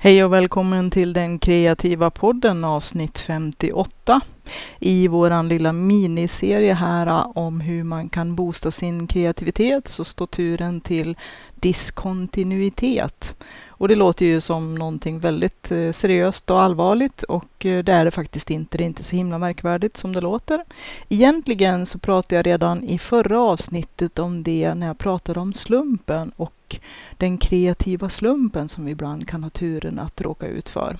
Hej och välkommen till den kreativa podden avsnitt 58 i våran lilla miniserie här äh, om hur man kan boosta sin kreativitet så står turen till diskontinuitet. Och det låter ju som någonting väldigt äh, seriöst och allvarligt och äh, det är det faktiskt inte. Det är inte så himla märkvärdigt som det låter. Egentligen så pratade jag redan i förra avsnittet om det när jag pratade om slumpen och den kreativa slumpen som vi ibland kan ha turen att råka ut för.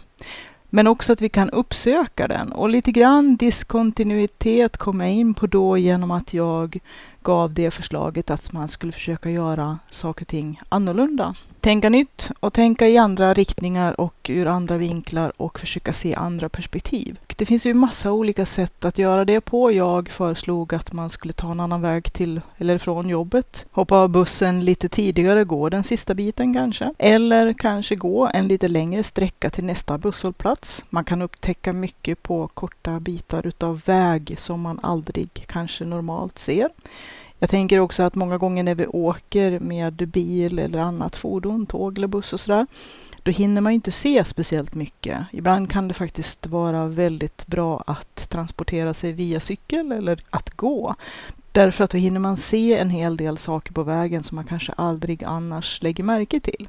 Men också att vi kan uppsöka den. Och lite grann diskontinuitet kom jag in på då genom att jag gav det förslaget att man skulle försöka göra saker och ting annorlunda tänka nytt och tänka i andra riktningar och ur andra vinklar och försöka se andra perspektiv. Det finns ju massa olika sätt att göra det på. Jag föreslog att man skulle ta en annan väg till eller från jobbet. Hoppa av bussen lite tidigare, gå den sista biten kanske. Eller kanske gå en lite längre sträcka till nästa busshållplats. Man kan upptäcka mycket på korta bitar utav väg som man aldrig kanske normalt ser. Jag tänker också att många gånger när vi åker med bil eller annat fordon, tåg eller buss och sådär, då hinner man inte se speciellt mycket. Ibland kan det faktiskt vara väldigt bra att transportera sig via cykel eller att gå. Därför att då hinner man se en hel del saker på vägen som man kanske aldrig annars lägger märke till.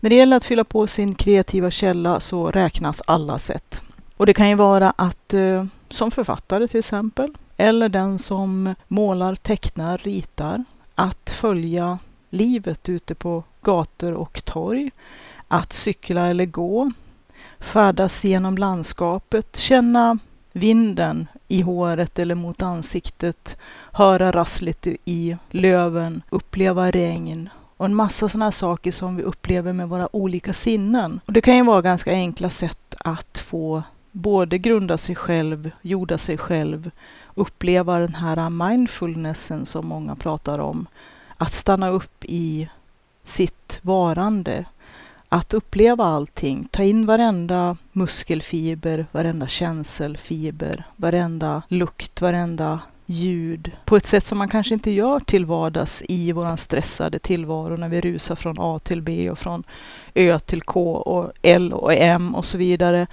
När det gäller att fylla på sin kreativa källa så räknas alla sätt. Och det kan ju vara att eh, som författare till exempel, eller den som målar, tecknar, ritar, att följa livet ute på gator och torg, att cykla eller gå, färdas genom landskapet, känna vinden i håret eller mot ansiktet, höra rasslet i löven, uppleva regn och en massa sådana saker som vi upplever med våra olika sinnen. Och det kan ju vara ganska enkla sätt att få både grunda sig själv, jorda sig själv, uppleva den här mindfulnessen som många pratar om. Att stanna upp i sitt varande. Att uppleva allting, ta in varenda muskelfiber, varenda känselfiber, varenda lukt, varenda ljud på ett sätt som man kanske inte gör till vardags i våran stressade tillvaro när vi rusar från A till B och från Ö till K och L och M och så vidare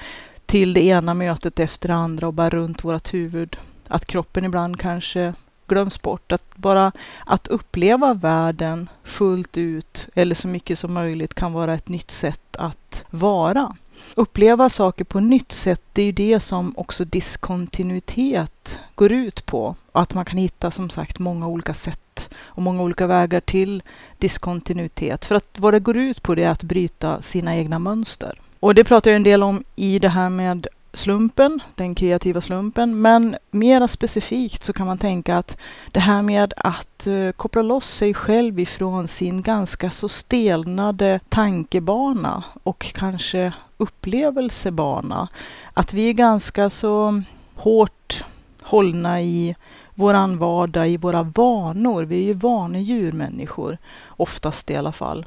till det ena mötet efter det andra och bara runt vårt huvud. Att kroppen ibland kanske glöms bort. Att bara att uppleva världen fullt ut eller så mycket som möjligt kan vara ett nytt sätt att vara. Uppleva saker på nytt sätt, det är ju det som också diskontinuitet går ut på. Att man kan hitta som sagt många olika sätt och många olika vägar till diskontinuitet. För att vad det går ut på det är att bryta sina egna mönster. Och det pratar jag en del om i det här med slumpen, den kreativa slumpen. Men mera specifikt så kan man tänka att det här med att uh, koppla loss sig själv ifrån sin ganska så stelnade tankebana och kanske upplevelsebana. Att vi är ganska så hårt hållna i våran vardag, i våra vanor. Vi är ju vanedjur människor, oftast i alla fall.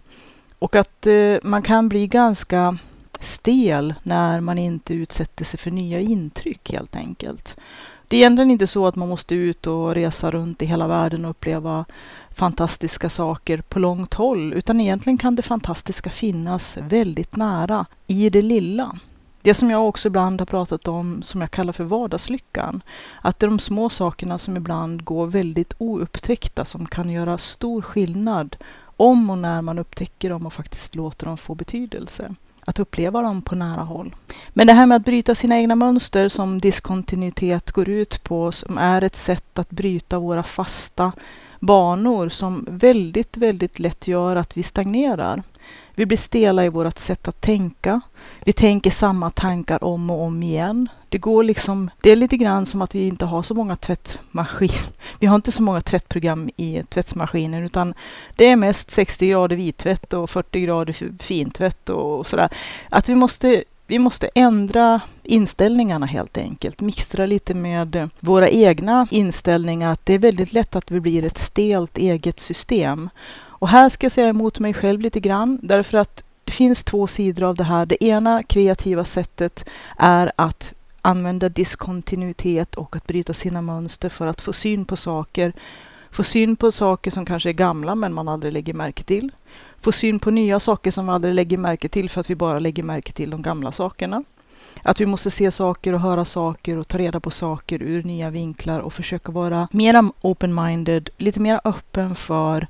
Och att uh, man kan bli ganska stel när man inte utsätter sig för nya intryck helt enkelt. Det är egentligen inte så att man måste ut och resa runt i hela världen och uppleva fantastiska saker på långt håll, utan egentligen kan det fantastiska finnas väldigt nära, i det lilla. Det som jag också ibland har pratat om, som jag kallar för vardagslyckan. Att det är de små sakerna som ibland går väldigt oupptäckta, som kan göra stor skillnad om och när man upptäcker dem och faktiskt låter dem få betydelse att uppleva dem på nära håll. Men det här med att bryta sina egna mönster som diskontinuitet går ut på, som är ett sätt att bryta våra fasta banor som väldigt, väldigt lätt gör att vi stagnerar. Vi blir stela i vårt sätt att tänka. Vi tänker samma tankar om och om igen. Det går liksom, det är lite grann som att vi inte har så många tvättmaskiner. Vi har inte så många tvättprogram i tvättmaskinen utan det är mest 60 grader vittvätt och 40 grader fintvätt och sådär. Att vi måste vi måste ändra inställningarna helt enkelt. Mixtra lite med våra egna inställningar. Att det är väldigt lätt att vi blir ett stelt eget system. Och här ska jag säga emot mig själv lite grann, därför att det finns två sidor av det här. Det ena kreativa sättet är att använda diskontinuitet och att bryta sina mönster för att få syn på saker Få syn på saker som kanske är gamla men man aldrig lägger märke till. Få syn på nya saker som man aldrig lägger märke till för att vi bara lägger märke till de gamla sakerna. Att vi måste se saker och höra saker och ta reda på saker ur nya vinklar och försöka vara mera open-minded, lite mer öppen för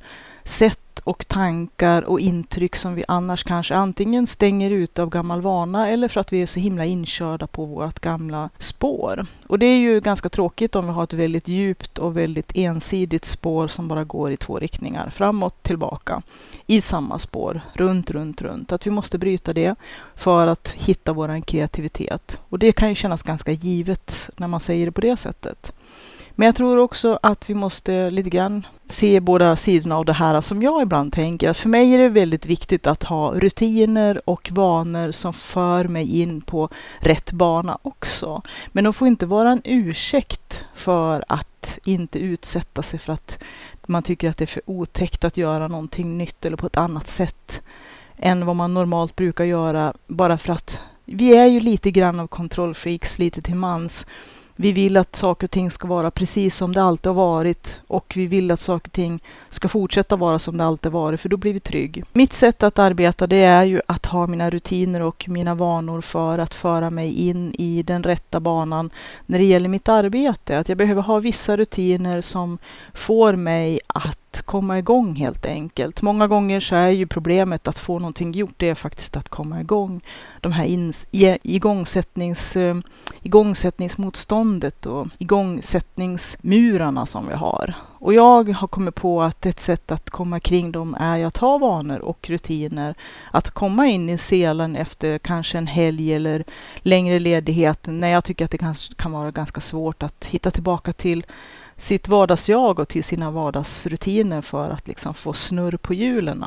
sätt och tankar och intryck som vi annars kanske antingen stänger ut av gammal vana eller för att vi är så himla inkörda på vårt gamla spår. Och det är ju ganska tråkigt om vi har ett väldigt djupt och väldigt ensidigt spår som bara går i två riktningar, framåt, tillbaka, i samma spår, runt, runt, runt. Att vi måste bryta det för att hitta vår kreativitet. Och det kan ju kännas ganska givet när man säger det på det sättet. Men jag tror också att vi måste lite grann se båda sidorna av det här som jag ibland tänker. Att för mig är det väldigt viktigt att ha rutiner och vanor som för mig in på rätt bana också. Men de får inte vara en ursäkt för att inte utsätta sig för att man tycker att det är för otäckt att göra någonting nytt eller på ett annat sätt än vad man normalt brukar göra bara för att vi är ju lite grann av kontrollfreaks lite till mans. Vi vill att saker och ting ska vara precis som det alltid har varit och vi vill att saker och ting ska fortsätta vara som det alltid varit för då blir vi trygg. Mitt sätt att arbeta det är ju att ha mina rutiner och mina vanor för att föra mig in i den rätta banan när det gäller mitt arbete. Att jag behöver ha vissa rutiner som får mig att komma igång helt enkelt. Många gånger så är ju problemet att få någonting gjort, det är faktiskt att komma igång. De här igångsättnings, eh, igångsättningsmotståndet och igångsättningsmurarna som vi har. Och jag har kommit på att ett sätt att komma kring dem är att ha vanor och rutiner. Att komma in i selen efter kanske en helg eller längre ledighet när jag tycker att det kan, kan vara ganska svårt att hitta tillbaka till sitt vardagsjag och till sina vardagsrutiner för att liksom få snurr på hjulen.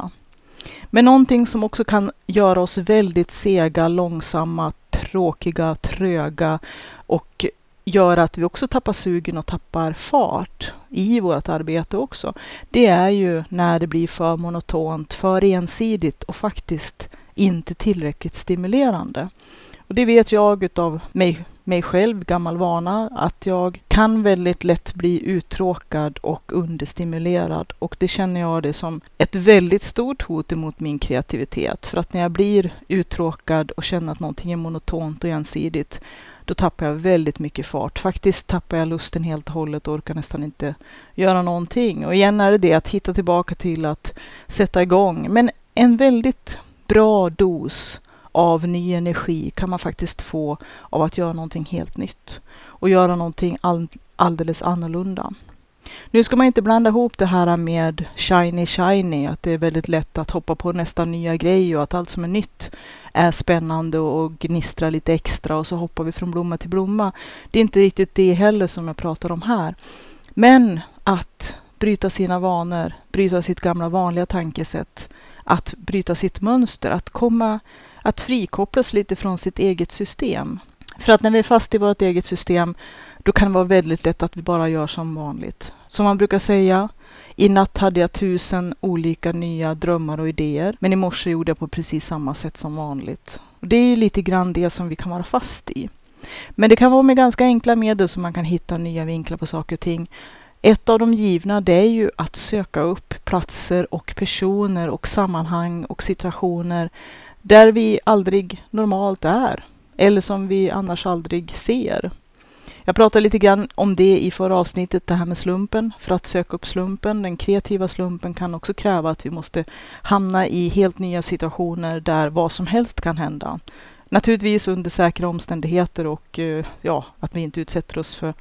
Men någonting som också kan göra oss väldigt sega, långsamma, tråkiga, tröga och gör att vi också tappar sugen och tappar fart i vårt arbete också. Det är ju när det blir för monotont, för ensidigt och faktiskt inte tillräckligt stimulerande. Och det vet jag utav mig mig själv, gammal vana, att jag kan väldigt lätt bli uttråkad och understimulerad. Och det känner jag det som ett väldigt stort hot emot min kreativitet. För att när jag blir uttråkad och känner att någonting är monotont och ensidigt, då tappar jag väldigt mycket fart. Faktiskt tappar jag lusten helt och hållet och orkar nästan inte göra någonting. Och igen är det det att hitta tillbaka till att sätta igång. Men en väldigt bra dos av ny energi kan man faktiskt få av att göra någonting helt nytt och göra någonting all, alldeles annorlunda. Nu ska man inte blanda ihop det här med shiny shiny, att det är väldigt lätt att hoppa på nästa nya grej och att allt som är nytt är spännande och gnistrar lite extra och så hoppar vi från blomma till blomma. Det är inte riktigt det heller som jag pratar om här. Men att bryta sina vanor, bryta sitt gamla vanliga tankesätt, att bryta sitt mönster, att komma att frikopplas lite från sitt eget system. För att när vi är fast i vårt eget system, då kan det vara väldigt lätt att vi bara gör som vanligt. Som man brukar säga, i natt hade jag tusen olika nya drömmar och idéer, men i morse gjorde jag på precis samma sätt som vanligt. Och det är lite grann det som vi kan vara fast i. Men det kan vara med ganska enkla medel som man kan hitta nya vinklar på saker och ting. Ett av de givna det är ju att söka upp platser och personer och sammanhang och situationer där vi aldrig normalt är eller som vi annars aldrig ser. Jag pratade lite grann om det i förra avsnittet, det här med slumpen. För att söka upp slumpen, den kreativa slumpen, kan också kräva att vi måste hamna i helt nya situationer där vad som helst kan hända. Naturligtvis under säkra omständigheter och eh, ja, att vi inte utsätter oss för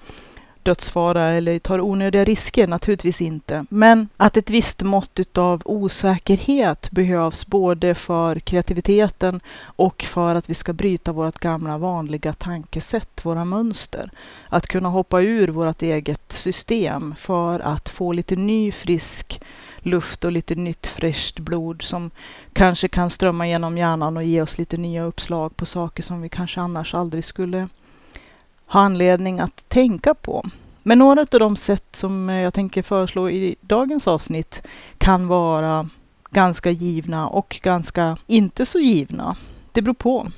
dödsfara eller tar onödiga risker, naturligtvis inte. Men att ett visst mått av osäkerhet behövs både för kreativiteten och för att vi ska bryta vårt gamla vanliga tankesätt, våra mönster. Att kunna hoppa ur vårt eget system för att få lite ny frisk luft och lite nytt fräscht blod som kanske kan strömma genom hjärnan och ge oss lite nya uppslag på saker som vi kanske annars aldrig skulle ha anledning att tänka på. Men några av de sätt som eh, jag tänker föreslå i dagens avsnitt kan vara ganska givna och ganska inte så givna. Det beror på.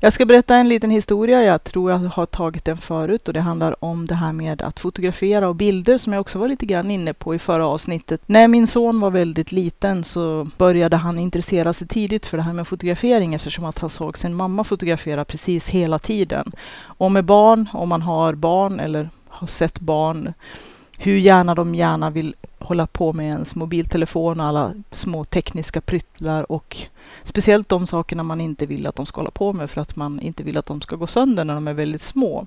Jag ska berätta en liten historia. Jag tror jag har tagit den förut och det handlar om det här med att fotografera och bilder som jag också var lite grann inne på i förra avsnittet. När min son var väldigt liten så började han intressera sig tidigt för det här med fotografering eftersom att han såg sin mamma fotografera precis hela tiden. Och med barn, om man har barn eller har sett barn hur gärna de gärna vill hålla på med ens mobiltelefon och alla små tekniska pryttlar och speciellt de sakerna man inte vill att de ska hålla på med för att man inte vill att de ska gå sönder när de är väldigt små.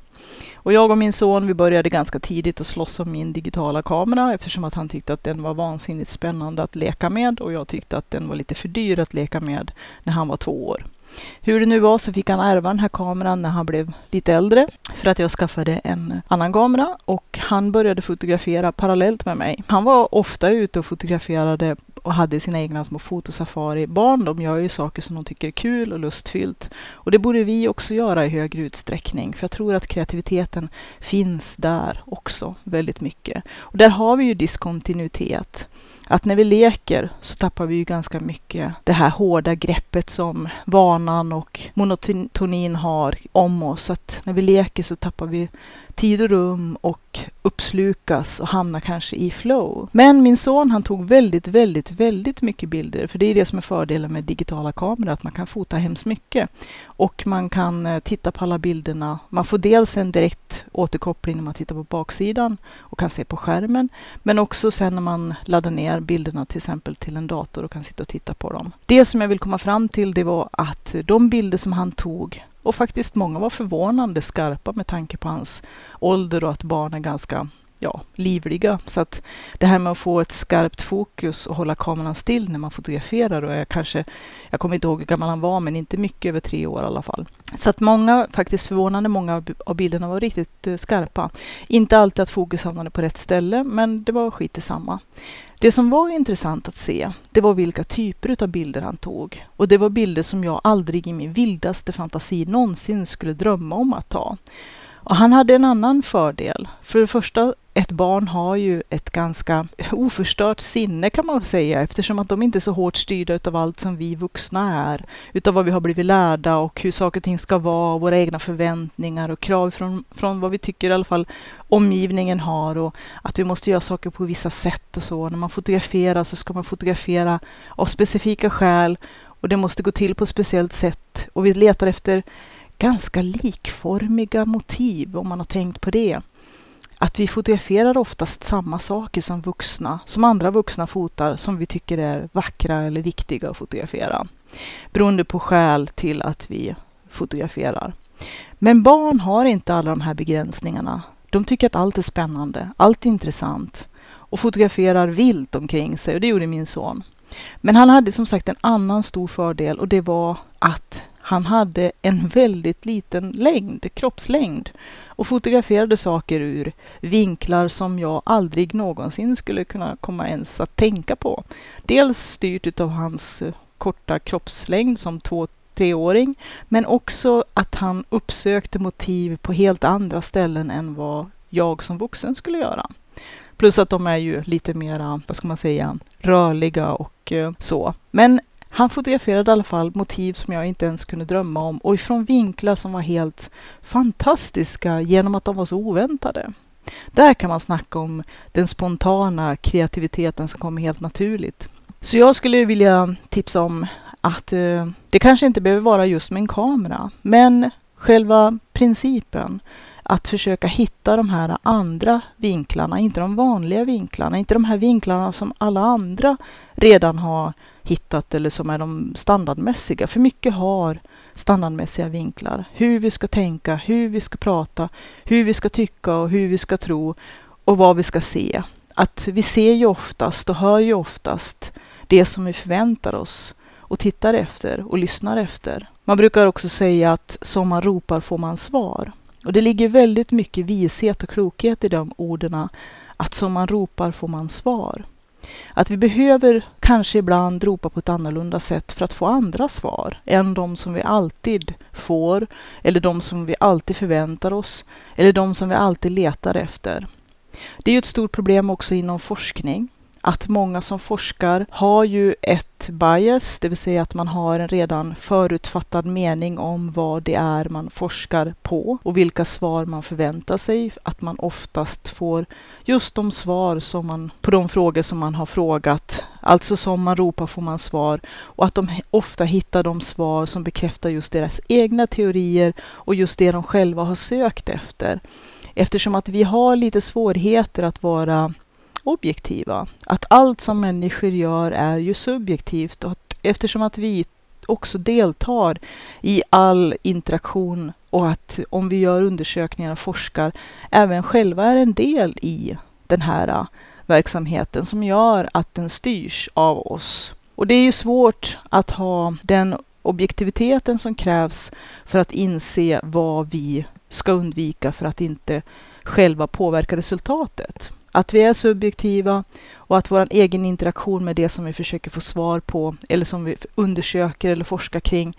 Och jag och min son, vi började ganska tidigt att slåss om min digitala kamera eftersom att han tyckte att den var vansinnigt spännande att leka med och jag tyckte att den var lite för dyr att leka med när han var två år. Hur det nu var så fick han ärva den här kameran när han blev lite äldre för att jag skaffade en annan kamera och han började fotografera parallellt med mig. Han var ofta ute och fotograferade och hade sina egna små fotosafari. Barn de gör ju saker som de tycker är kul och lustfyllt. Och det borde vi också göra i högre utsträckning. För jag tror att kreativiteten finns där också väldigt mycket. Och där har vi ju diskontinuitet att när vi leker så tappar vi ju ganska mycket det här hårda greppet som vanan och monotonin har om oss. Att när vi leker så tappar vi tid och rum och uppslukas och hamnar kanske i flow. Men min son han tog väldigt, väldigt, väldigt mycket bilder. För det är det som är fördelen med digitala kameror, att man kan fota hemskt mycket. Och man kan eh, titta på alla bilderna. Man får dels en direkt återkoppling när man tittar på baksidan och kan se på skärmen. Men också sen när man laddar ner bilderna till exempel till en dator och kan sitta och titta på dem. Det som jag vill komma fram till det var att de bilder som han tog och faktiskt många var förvånande skarpa med tanke på hans ålder och att barn är ganska ja, livliga. Så att det här med att få ett skarpt fokus och hålla kameran still när man fotograferar och är kanske, jag kommer inte ihåg hur gammal han var, men inte mycket över tre år i alla fall. Så att många, faktiskt förvånande många av bilderna var riktigt eh, skarpa. Inte alltid att fokus hamnade på rätt ställe, men det var skit i samma. Det som var intressant att se, det var vilka typer av bilder han tog. Och det var bilder som jag aldrig i min vildaste fantasi någonsin skulle drömma om att ta. Och han hade en annan fördel. För det första, ett barn har ju ett ganska oförstört sinne kan man säga eftersom att de inte är så hårt styrda utav allt som vi vuxna är. Utav vad vi har blivit lärda och hur saker och ting ska vara, våra egna förväntningar och krav från, från vad vi tycker i alla fall omgivningen har och att vi måste göra saker på vissa sätt och så. När man fotograferar så ska man fotografera av specifika skäl och det måste gå till på ett speciellt sätt och vi letar efter ganska likformiga motiv om man har tänkt på det. Att vi fotograferar oftast samma saker som vuxna, som andra vuxna fotar, som vi tycker är vackra eller viktiga att fotografera. Beroende på skäl till att vi fotograferar. Men barn har inte alla de här begränsningarna. De tycker att allt är spännande, allt är intressant och fotograferar vilt omkring sig och det gjorde min son. Men han hade som sagt en annan stor fördel och det var att han hade en väldigt liten längd, kroppslängd och fotograferade saker ur vinklar som jag aldrig någonsin skulle kunna komma ens att tänka på. Dels styrt av hans eh, korta kroppslängd som två treåring, men också att han uppsökte motiv på helt andra ställen än vad jag som vuxen skulle göra. Plus att de är ju lite mera, vad ska man säga, rörliga och eh, så. Men han fotograferade i alla fall motiv som jag inte ens kunde drömma om och ifrån vinklar som var helt fantastiska genom att de var så oväntade. Där kan man snacka om den spontana kreativiteten som kommer helt naturligt. Så jag skulle vilja tipsa om att eh, det kanske inte behöver vara just med en kamera, men själva principen att försöka hitta de här andra vinklarna, inte de vanliga vinklarna, inte de här vinklarna som alla andra redan har hittat eller som är de standardmässiga. För mycket har standardmässiga vinklar. Hur vi ska tänka, hur vi ska prata, hur vi ska tycka och hur vi ska tro och vad vi ska se. Att vi ser ju oftast och hör ju oftast det som vi förväntar oss och tittar efter och lyssnar efter. Man brukar också säga att som man ropar får man svar. Och det ligger väldigt mycket vishet och klokhet i de orden. Att som man ropar får man svar. Att vi behöver kanske ibland ropa på ett annorlunda sätt för att få andra svar än de som vi alltid får eller de som vi alltid förväntar oss eller de som vi alltid letar efter. Det är ju ett stort problem också inom forskning att många som forskar har ju ett bias, det vill säga att man har en redan förutfattad mening om vad det är man forskar på och vilka svar man förväntar sig. Att man oftast får just de svar som man, på de frågor som man har frågat. Alltså som man ropar får man svar och att de ofta hittar de svar som bekräftar just deras egna teorier och just det de själva har sökt efter. Eftersom att vi har lite svårigheter att vara objektiva. Att allt som människor gör är ju subjektivt och att eftersom att vi också deltar i all interaktion och att om vi gör undersökningar och forskar även själva är en del i den här verksamheten som gör att den styrs av oss. Och det är ju svårt att ha den objektiviteten som krävs för att inse vad vi ska undvika för att inte själva påverka resultatet. Att vi är subjektiva och att vår egen interaktion med det som vi försöker få svar på eller som vi undersöker eller forskar kring.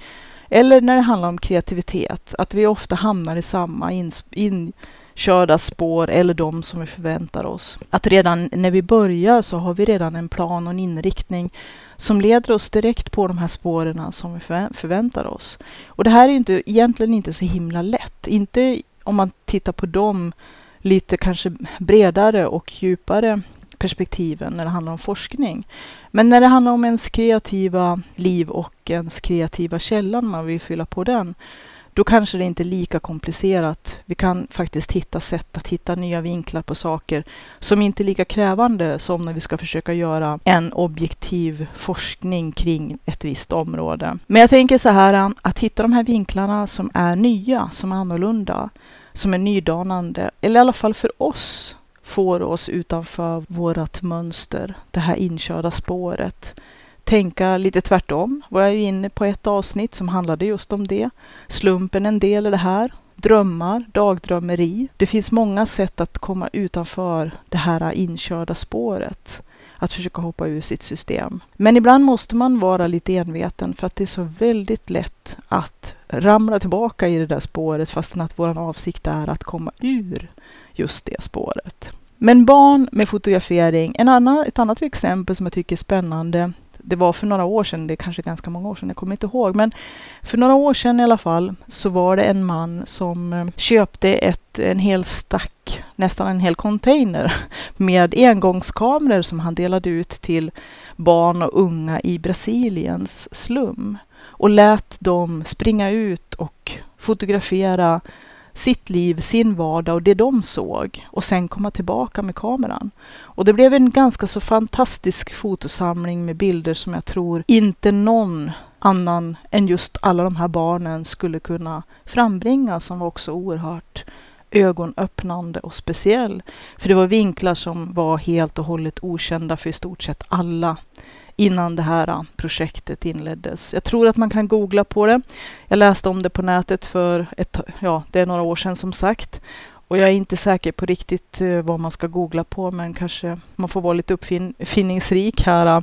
Eller när det handlar om kreativitet, att vi ofta hamnar i samma inkörda spår eller de som vi förväntar oss. Att redan när vi börjar så har vi redan en plan och en inriktning som leder oss direkt på de här spåren som vi förväntar oss. Och det här är inte, egentligen inte så himla lätt. Inte om man tittar på dem lite kanske bredare och djupare perspektiven när det handlar om forskning. Men när det handlar om ens kreativa liv och ens kreativa källa, man vill fylla på den, då kanske det inte är lika komplicerat. Vi kan faktiskt hitta sätt att hitta nya vinklar på saker som inte är lika krävande som när vi ska försöka göra en objektiv forskning kring ett visst område. Men jag tänker så här, att hitta de här vinklarna som är nya, som är annorlunda, som är nydanande, eller i alla fall för oss, får oss utanför vårt mönster, det här inkörda spåret. Tänka lite tvärtom var jag ju inne på ett avsnitt som handlade just om det. Slumpen en del i det här. Drömmar, dagdrömmeri. Det finns många sätt att komma utanför det här inkörda spåret att försöka hoppa ur sitt system. Men ibland måste man vara lite enveten för att det är så väldigt lätt att ramla tillbaka i det där spåret fastän att vår avsikt är att komma ur just det spåret. Men barn med fotografering, en annan, ett annat exempel som jag tycker är spännande det var för några år sedan, det är kanske ganska många år sedan, jag kommer inte ihåg, men för några år sedan i alla fall så var det en man som eh, köpte ett, en hel stack, nästan en hel container med engångskameror som han delade ut till barn och unga i Brasiliens slum och lät dem springa ut och fotografera sitt liv, sin vardag och det de såg och sen komma tillbaka med kameran. Och det blev en ganska så fantastisk fotosamling med bilder som jag tror inte någon annan än just alla de här barnen skulle kunna frambringa som var också oerhört ögonöppnande och speciell. För det var vinklar som var helt och hållet okända för i stort sett alla innan det här äh, projektet inleddes. Jag tror att man kan googla på det. Jag läste om det på nätet för ett, ja, det är några år sedan som sagt. Och jag är inte säker på riktigt äh, vad man ska googla på, men kanske man får vara lite uppfinningsrik här. Äh,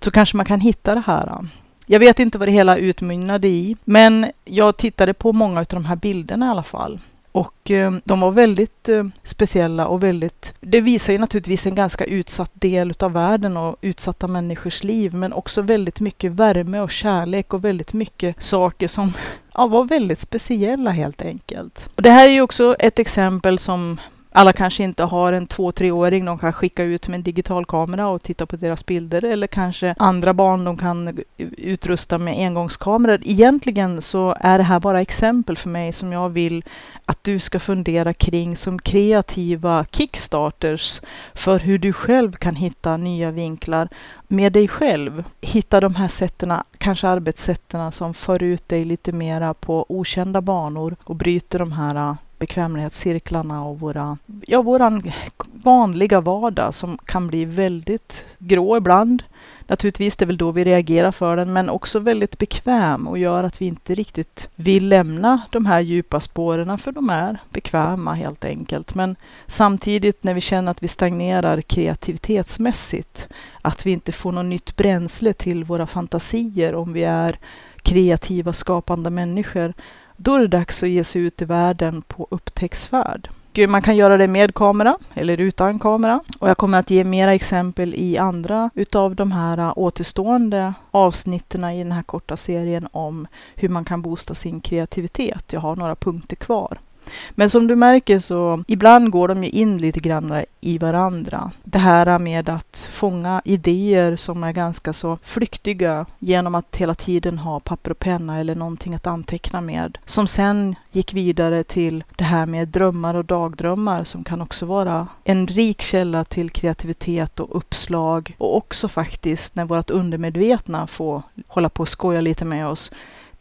så kanske man kan hitta det här. Jag vet inte vad det hela utmynnade i, men jag tittade på många av de här bilderna i alla fall. Och eh, de var väldigt eh, speciella och väldigt... Det visar ju naturligtvis en ganska utsatt del av världen och utsatta människors liv, men också väldigt mycket värme och kärlek och väldigt mycket saker som ja, var väldigt speciella helt enkelt. Och det här är ju också ett exempel som alla kanske inte har en två, treåring de kan skicka ut med en digital kamera och titta på deras bilder eller kanske andra barn de kan utrusta med engångskameror. Egentligen så är det här bara exempel för mig som jag vill att du ska fundera kring som kreativa kickstarters för hur du själv kan hitta nya vinklar med dig själv. Hitta de här sätten, kanske arbetssätten som för ut dig lite mera på okända banor och bryter de här bekvämlighetscirklarna och våra, ja, våran vanliga vardag som kan bli väldigt grå ibland. Naturligtvis, det är väl då vi reagerar för den, men också väldigt bekväm och gör att vi inte riktigt vill lämna de här djupa spåren, för de är bekväma helt enkelt. Men samtidigt när vi känner att vi stagnerar kreativitetsmässigt, att vi inte får något nytt bränsle till våra fantasier om vi är kreativa, skapande människor, då är det dags att ge sig ut i världen på upptäcktsfärd. Man kan göra det med kamera eller utan kamera. Och jag kommer att ge mera exempel i andra utav de här äh, återstående avsnitten i den här korta serien om hur man kan boosta sin kreativitet. Jag har några punkter kvar. Men som du märker så ibland går de ju in lite grann i varandra. Det här med att fånga idéer som är ganska så flyktiga genom att hela tiden ha papper och penna eller någonting att anteckna med. Som sen gick vidare till det här med drömmar och dagdrömmar som kan också vara en rik källa till kreativitet och uppslag och också faktiskt när vårt undermedvetna får hålla på och skoja lite med oss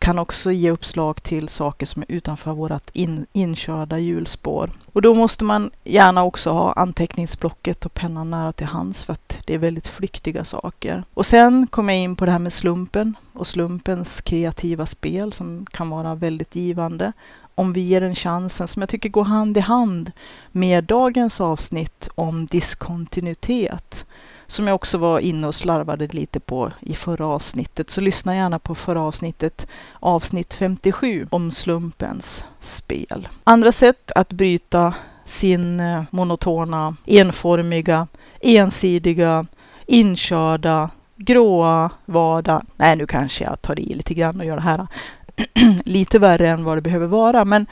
kan också ge uppslag till saker som är utanför vårt in, inkörda hjulspår. Och då måste man gärna också ha anteckningsblocket och pennan nära till hands för att det är väldigt flyktiga saker. Och sen kom jag in på det här med slumpen och slumpens kreativa spel som kan vara väldigt givande om vi ger den chansen, som jag tycker går hand i hand med dagens avsnitt om diskontinuitet som jag också var inne och slarvade lite på i förra avsnittet. Så lyssna gärna på förra avsnittet, avsnitt 57 om slumpens spel. Andra sätt att bryta sin eh, monotona, enformiga, ensidiga, inkörda, gråa vardag. Nej, nu kanske jag tar i lite grann och gör det här lite värre än vad det behöver vara, men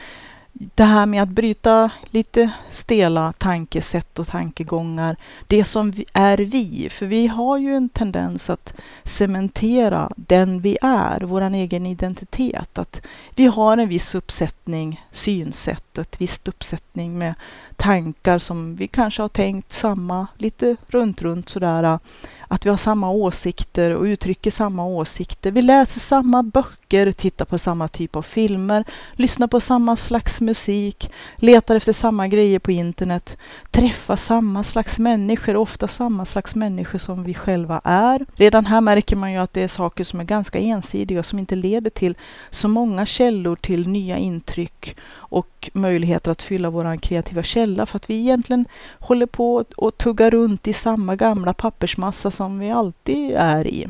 det här med att bryta lite stela tankesätt och tankegångar, det som vi är vi, för vi har ju en tendens att cementera den vi är, vår egen identitet. Att vi har en viss uppsättning synsätt, ett visst uppsättning med tankar som vi kanske har tänkt samma, lite runt, runt sådär att vi har samma åsikter och uttrycker samma åsikter. Vi läser samma böcker, tittar på samma typ av filmer, lyssnar på samma slags musik, letar efter samma grejer på internet, träffar samma slags människor, ofta samma slags människor som vi själva är. Redan här märker man ju att det är saker som är ganska ensidiga, som inte leder till så många källor till nya intryck och möjligheter att fylla vår kreativa källa för att vi egentligen håller på och tuggar runt i samma gamla pappersmassa som vi alltid är i.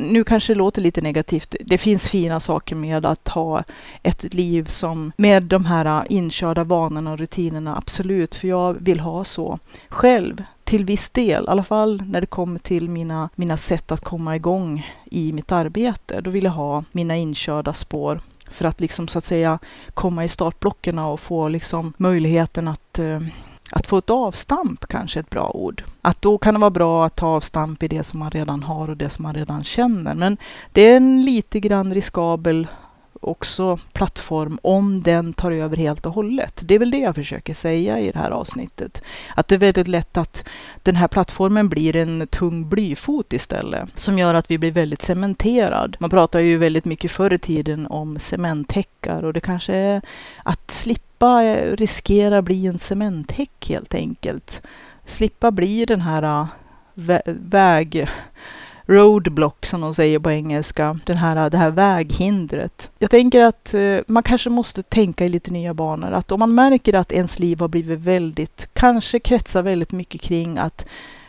Nu kanske det låter lite negativt. Det finns fina saker med att ha ett liv som med de här inkörda vanorna och rutinerna, absolut, för jag vill ha så själv till viss del, i alla fall när det kommer till mina, mina sätt att komma igång i mitt arbete. Då vill jag ha mina inkörda spår för att liksom så att säga komma i startblocken och få liksom möjligheten att eh, att få ett avstamp kanske är ett bra ord. Att då kan det vara bra att ta avstamp i det som man redan har och det som man redan känner. Men det är en lite grann riskabel också plattform om den tar över helt och hållet. Det är väl det jag försöker säga i det här avsnittet. Att det är väldigt lätt att den här plattformen blir en tung blyfot istället som gör att vi blir väldigt cementerad. Man pratar ju väldigt mycket förr i tiden om cementhäckar och det kanske är att slippa eh, riskera bli en cementhäck helt enkelt. Slippa bli den här eh, vä väg roadblock som de säger på engelska, den här, det här väghindret. Jag tänker att eh, man kanske måste tänka i lite nya banor. Att om man märker att ens liv har blivit väldigt, kanske kretsar väldigt mycket kring att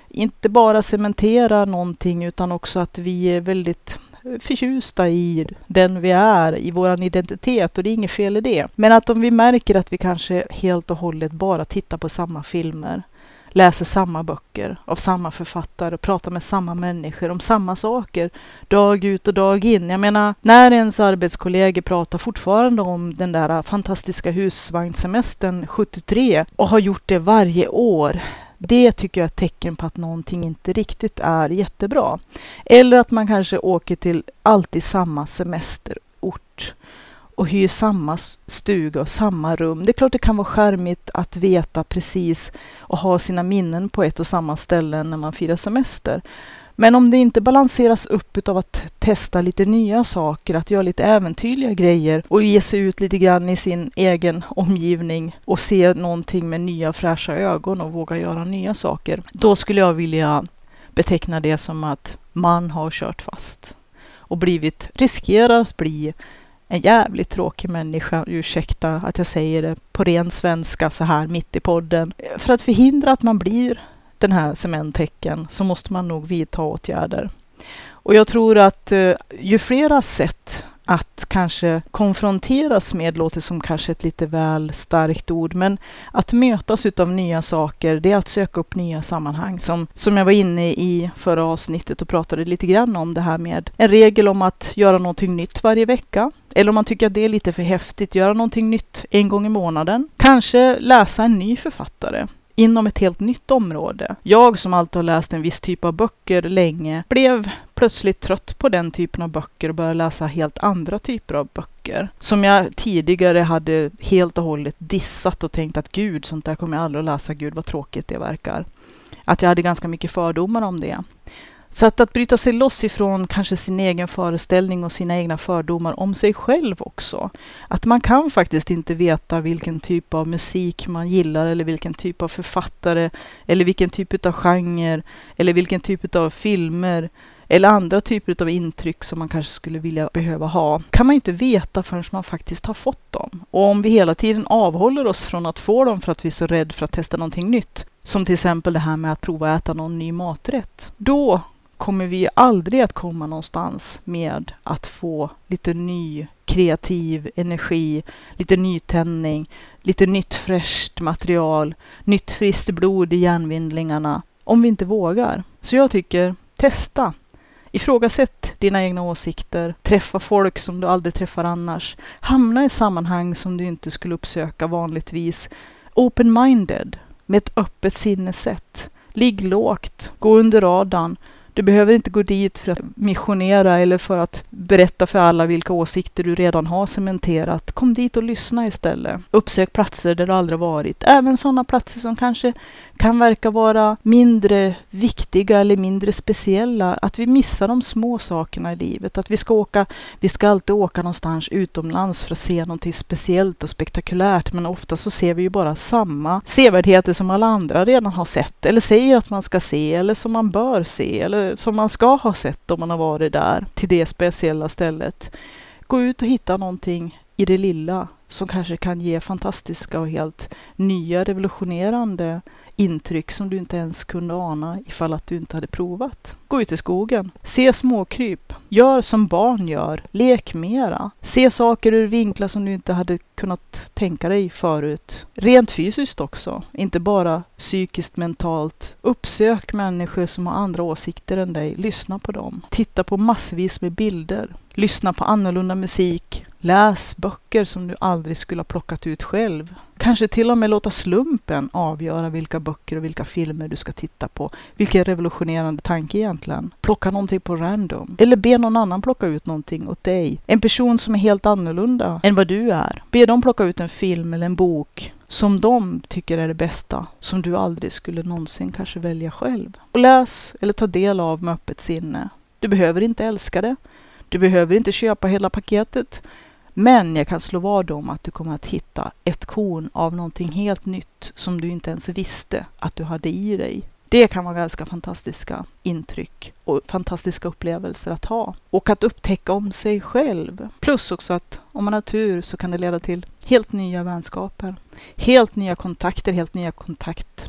inte bara cementera någonting utan också att vi är väldigt förtjusta i den vi är, i vår identitet och det är inget fel i det. Men att om vi märker att vi kanske helt och hållet bara tittar på samma filmer, läser samma böcker av samma författare, pratar med samma människor om samma saker dag ut och dag in. Jag menar, när ens arbetskollegor pratar fortfarande om den där fantastiska husvagnssemestern 73 och har gjort det varje år det tycker jag är ett tecken på att någonting inte riktigt är jättebra. Eller att man kanske åker till alltid samma semester och hyr samma stuga och samma rum. Det är klart det kan vara skärmigt att veta precis och ha sina minnen på ett och samma ställe när man firar semester. Men om det inte balanseras upp av att testa lite nya saker, att göra lite äventyrliga grejer och ge sig ut lite grann i sin egen omgivning och se någonting med nya fräscha ögon och våga göra nya saker. Då skulle jag vilja beteckna det som att man har kört fast och blivit, riskerar att bli en jävligt tråkig människa, ursäkta att jag säger det på ren svenska så här mitt i podden. För att förhindra att man blir den här cementhäcken så måste man nog vidta åtgärder. Och jag tror att eh, ju flera sätt att kanske konfronteras med låter som kanske ett lite väl starkt ord, men att mötas utav nya saker, det är att söka upp nya sammanhang. Som, som jag var inne i förra avsnittet och pratade lite grann om det här med en regel om att göra någonting nytt varje vecka. Eller om man tycker att det är lite för häftigt, göra någonting nytt en gång i månaden. Kanske läsa en ny författare inom ett helt nytt område. Jag som alltid har läst en viss typ av böcker länge blev plötsligt trött på den typen av böcker och började läsa helt andra typer av böcker. Som jag tidigare hade helt och hållet dissat och tänkt att gud, sånt där kommer jag aldrig att läsa. Gud vad tråkigt det verkar. Att jag hade ganska mycket fördomar om det. Så att, att bryta sig loss ifrån kanske sin egen föreställning och sina egna fördomar om sig själv också. Att man kan faktiskt inte veta vilken typ av musik man gillar eller vilken typ av författare eller vilken typ av genre eller vilken typ av filmer eller andra typer av intryck som man kanske skulle vilja behöva ha, kan man inte veta förrän man faktiskt har fått dem. Och om vi hela tiden avhåller oss från att få dem för att vi är så rädda för att testa någonting nytt, som till exempel det här med att prova att äta någon ny maträtt, då kommer vi aldrig att komma någonstans med att få lite ny kreativ energi, lite nytändning, lite nytt fräscht material, nytt friskt blod i hjärnvindlingarna, om vi inte vågar. Så jag tycker, testa. Ifrågasätt dina egna åsikter, träffa folk som du aldrig träffar annars, hamna i sammanhang som du inte skulle uppsöka vanligtvis. Open-minded, med ett öppet sinnesätt. Ligg lågt, gå under radarn, du behöver inte gå dit för att missionera eller för att berätta för alla vilka åsikter du redan har cementerat. Kom dit och lyssna istället. Uppsök platser där du aldrig varit. Även sådana platser som kanske kan verka vara mindre viktiga eller mindre speciella. Att vi missar de små sakerna i livet. Att vi ska åka, vi ska alltid åka någonstans utomlands för att se någonting speciellt och spektakulärt. Men ofta så ser vi ju bara samma sevärdheter som alla andra redan har sett. Eller säger att man ska se eller som man bör se. Eller som man ska ha sett om man har varit där, till det speciella stället. Gå ut och hitta någonting i det lilla som kanske kan ge fantastiska och helt nya revolutionerande intryck som du inte ens kunde ana ifall att du inte hade provat. Gå ut i skogen, se småkryp, gör som barn gör, lek mera. Se saker ur vinklar som du inte hade kunnat tänka dig förut. Rent fysiskt också, inte bara psykiskt mentalt. Uppsök människor som har andra åsikter än dig, lyssna på dem. Titta på massvis med bilder. Lyssna på annorlunda musik, Läs böcker som du aldrig skulle ha plockat ut själv. Kanske till och med låta slumpen avgöra vilka böcker och vilka filmer du ska titta på. Vilken revolutionerande tanke egentligen. Plocka någonting på random. Eller be någon annan plocka ut någonting åt dig. En person som är helt annorlunda än vad du är. Be dem plocka ut en film eller en bok som de tycker är det bästa, som du aldrig skulle någonsin kanske välja själv. Och läs eller ta del av med öppet sinne. Du behöver inte älska det. Du behöver inte köpa hela paketet. Men jag kan slå vad om att du kommer att hitta ett korn av någonting helt nytt som du inte ens visste att du hade i dig. Det kan vara ganska fantastiska intryck och fantastiska upplevelser att ha. Och att upptäcka om sig själv. Plus också att om man har tur så kan det leda till helt nya vänskaper. Helt nya kontakter, helt nya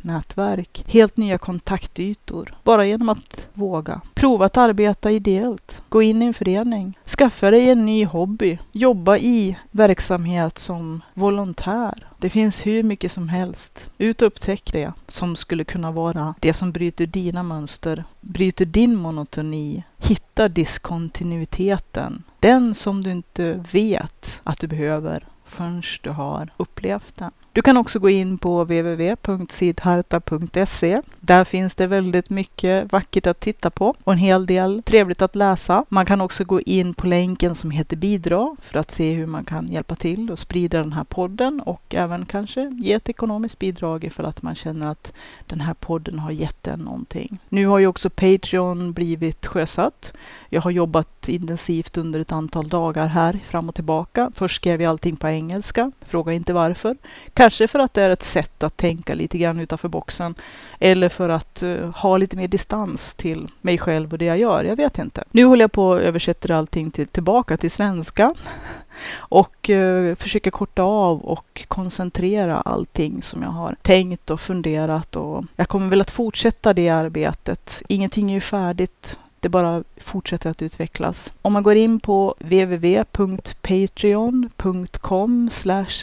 Nätverk, helt nya kontaktytor. Bara genom att våga. Prova att arbeta ideellt. Gå in i en förening. Skaffa dig en ny hobby. Jobba i verksamhet som volontär. Det finns hur mycket som helst. Ut och upptäck det som skulle kunna vara det som bryter dina mönster, bryter din monotoni, Hitta diskontinuiteten. Den som du inte vet att du behöver förrän du har upplevt den. Du kan också gå in på www.sidharta.se. Där finns det väldigt mycket vackert att titta på och en hel del trevligt att läsa. Man kan också gå in på länken som heter bidra för att se hur man kan hjälpa till och sprida den här podden och även kanske ge ett ekonomiskt bidrag ifall att man känner att den här podden har gett en någonting. Nu har ju också Patreon blivit sjösatt. Jag har jobbat intensivt under ett antal dagar här fram och tillbaka. Först skrev jag allting på engelska. Fråga inte varför. Kanske för att det är ett sätt att tänka lite grann utanför boxen. Eller för att uh, ha lite mer distans till mig själv och det jag gör. Jag vet inte. Nu håller jag på och översätter allting till, tillbaka till svenska. Och uh, försöker korta av och koncentrera allting som jag har tänkt och funderat. Och jag kommer väl att fortsätta det arbetet. Ingenting är ju färdigt det bara fortsätter att utvecklas. Om man går in på www.patreon.com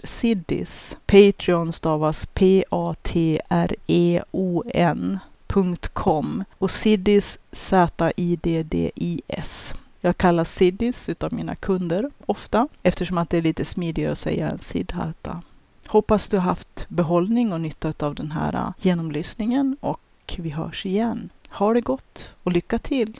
siddis. Patreon stavas P-A-T-R-E-O-N Com och Siddis Z-I-D-D-I-S. Jag kallas Siddis utav mina kunder ofta eftersom att det är lite smidigare att säga än Siddharta. Hoppas du har haft behållning och nytta av den här äh, genomlyssningen och vi hörs igen. Ha det gott och lycka till!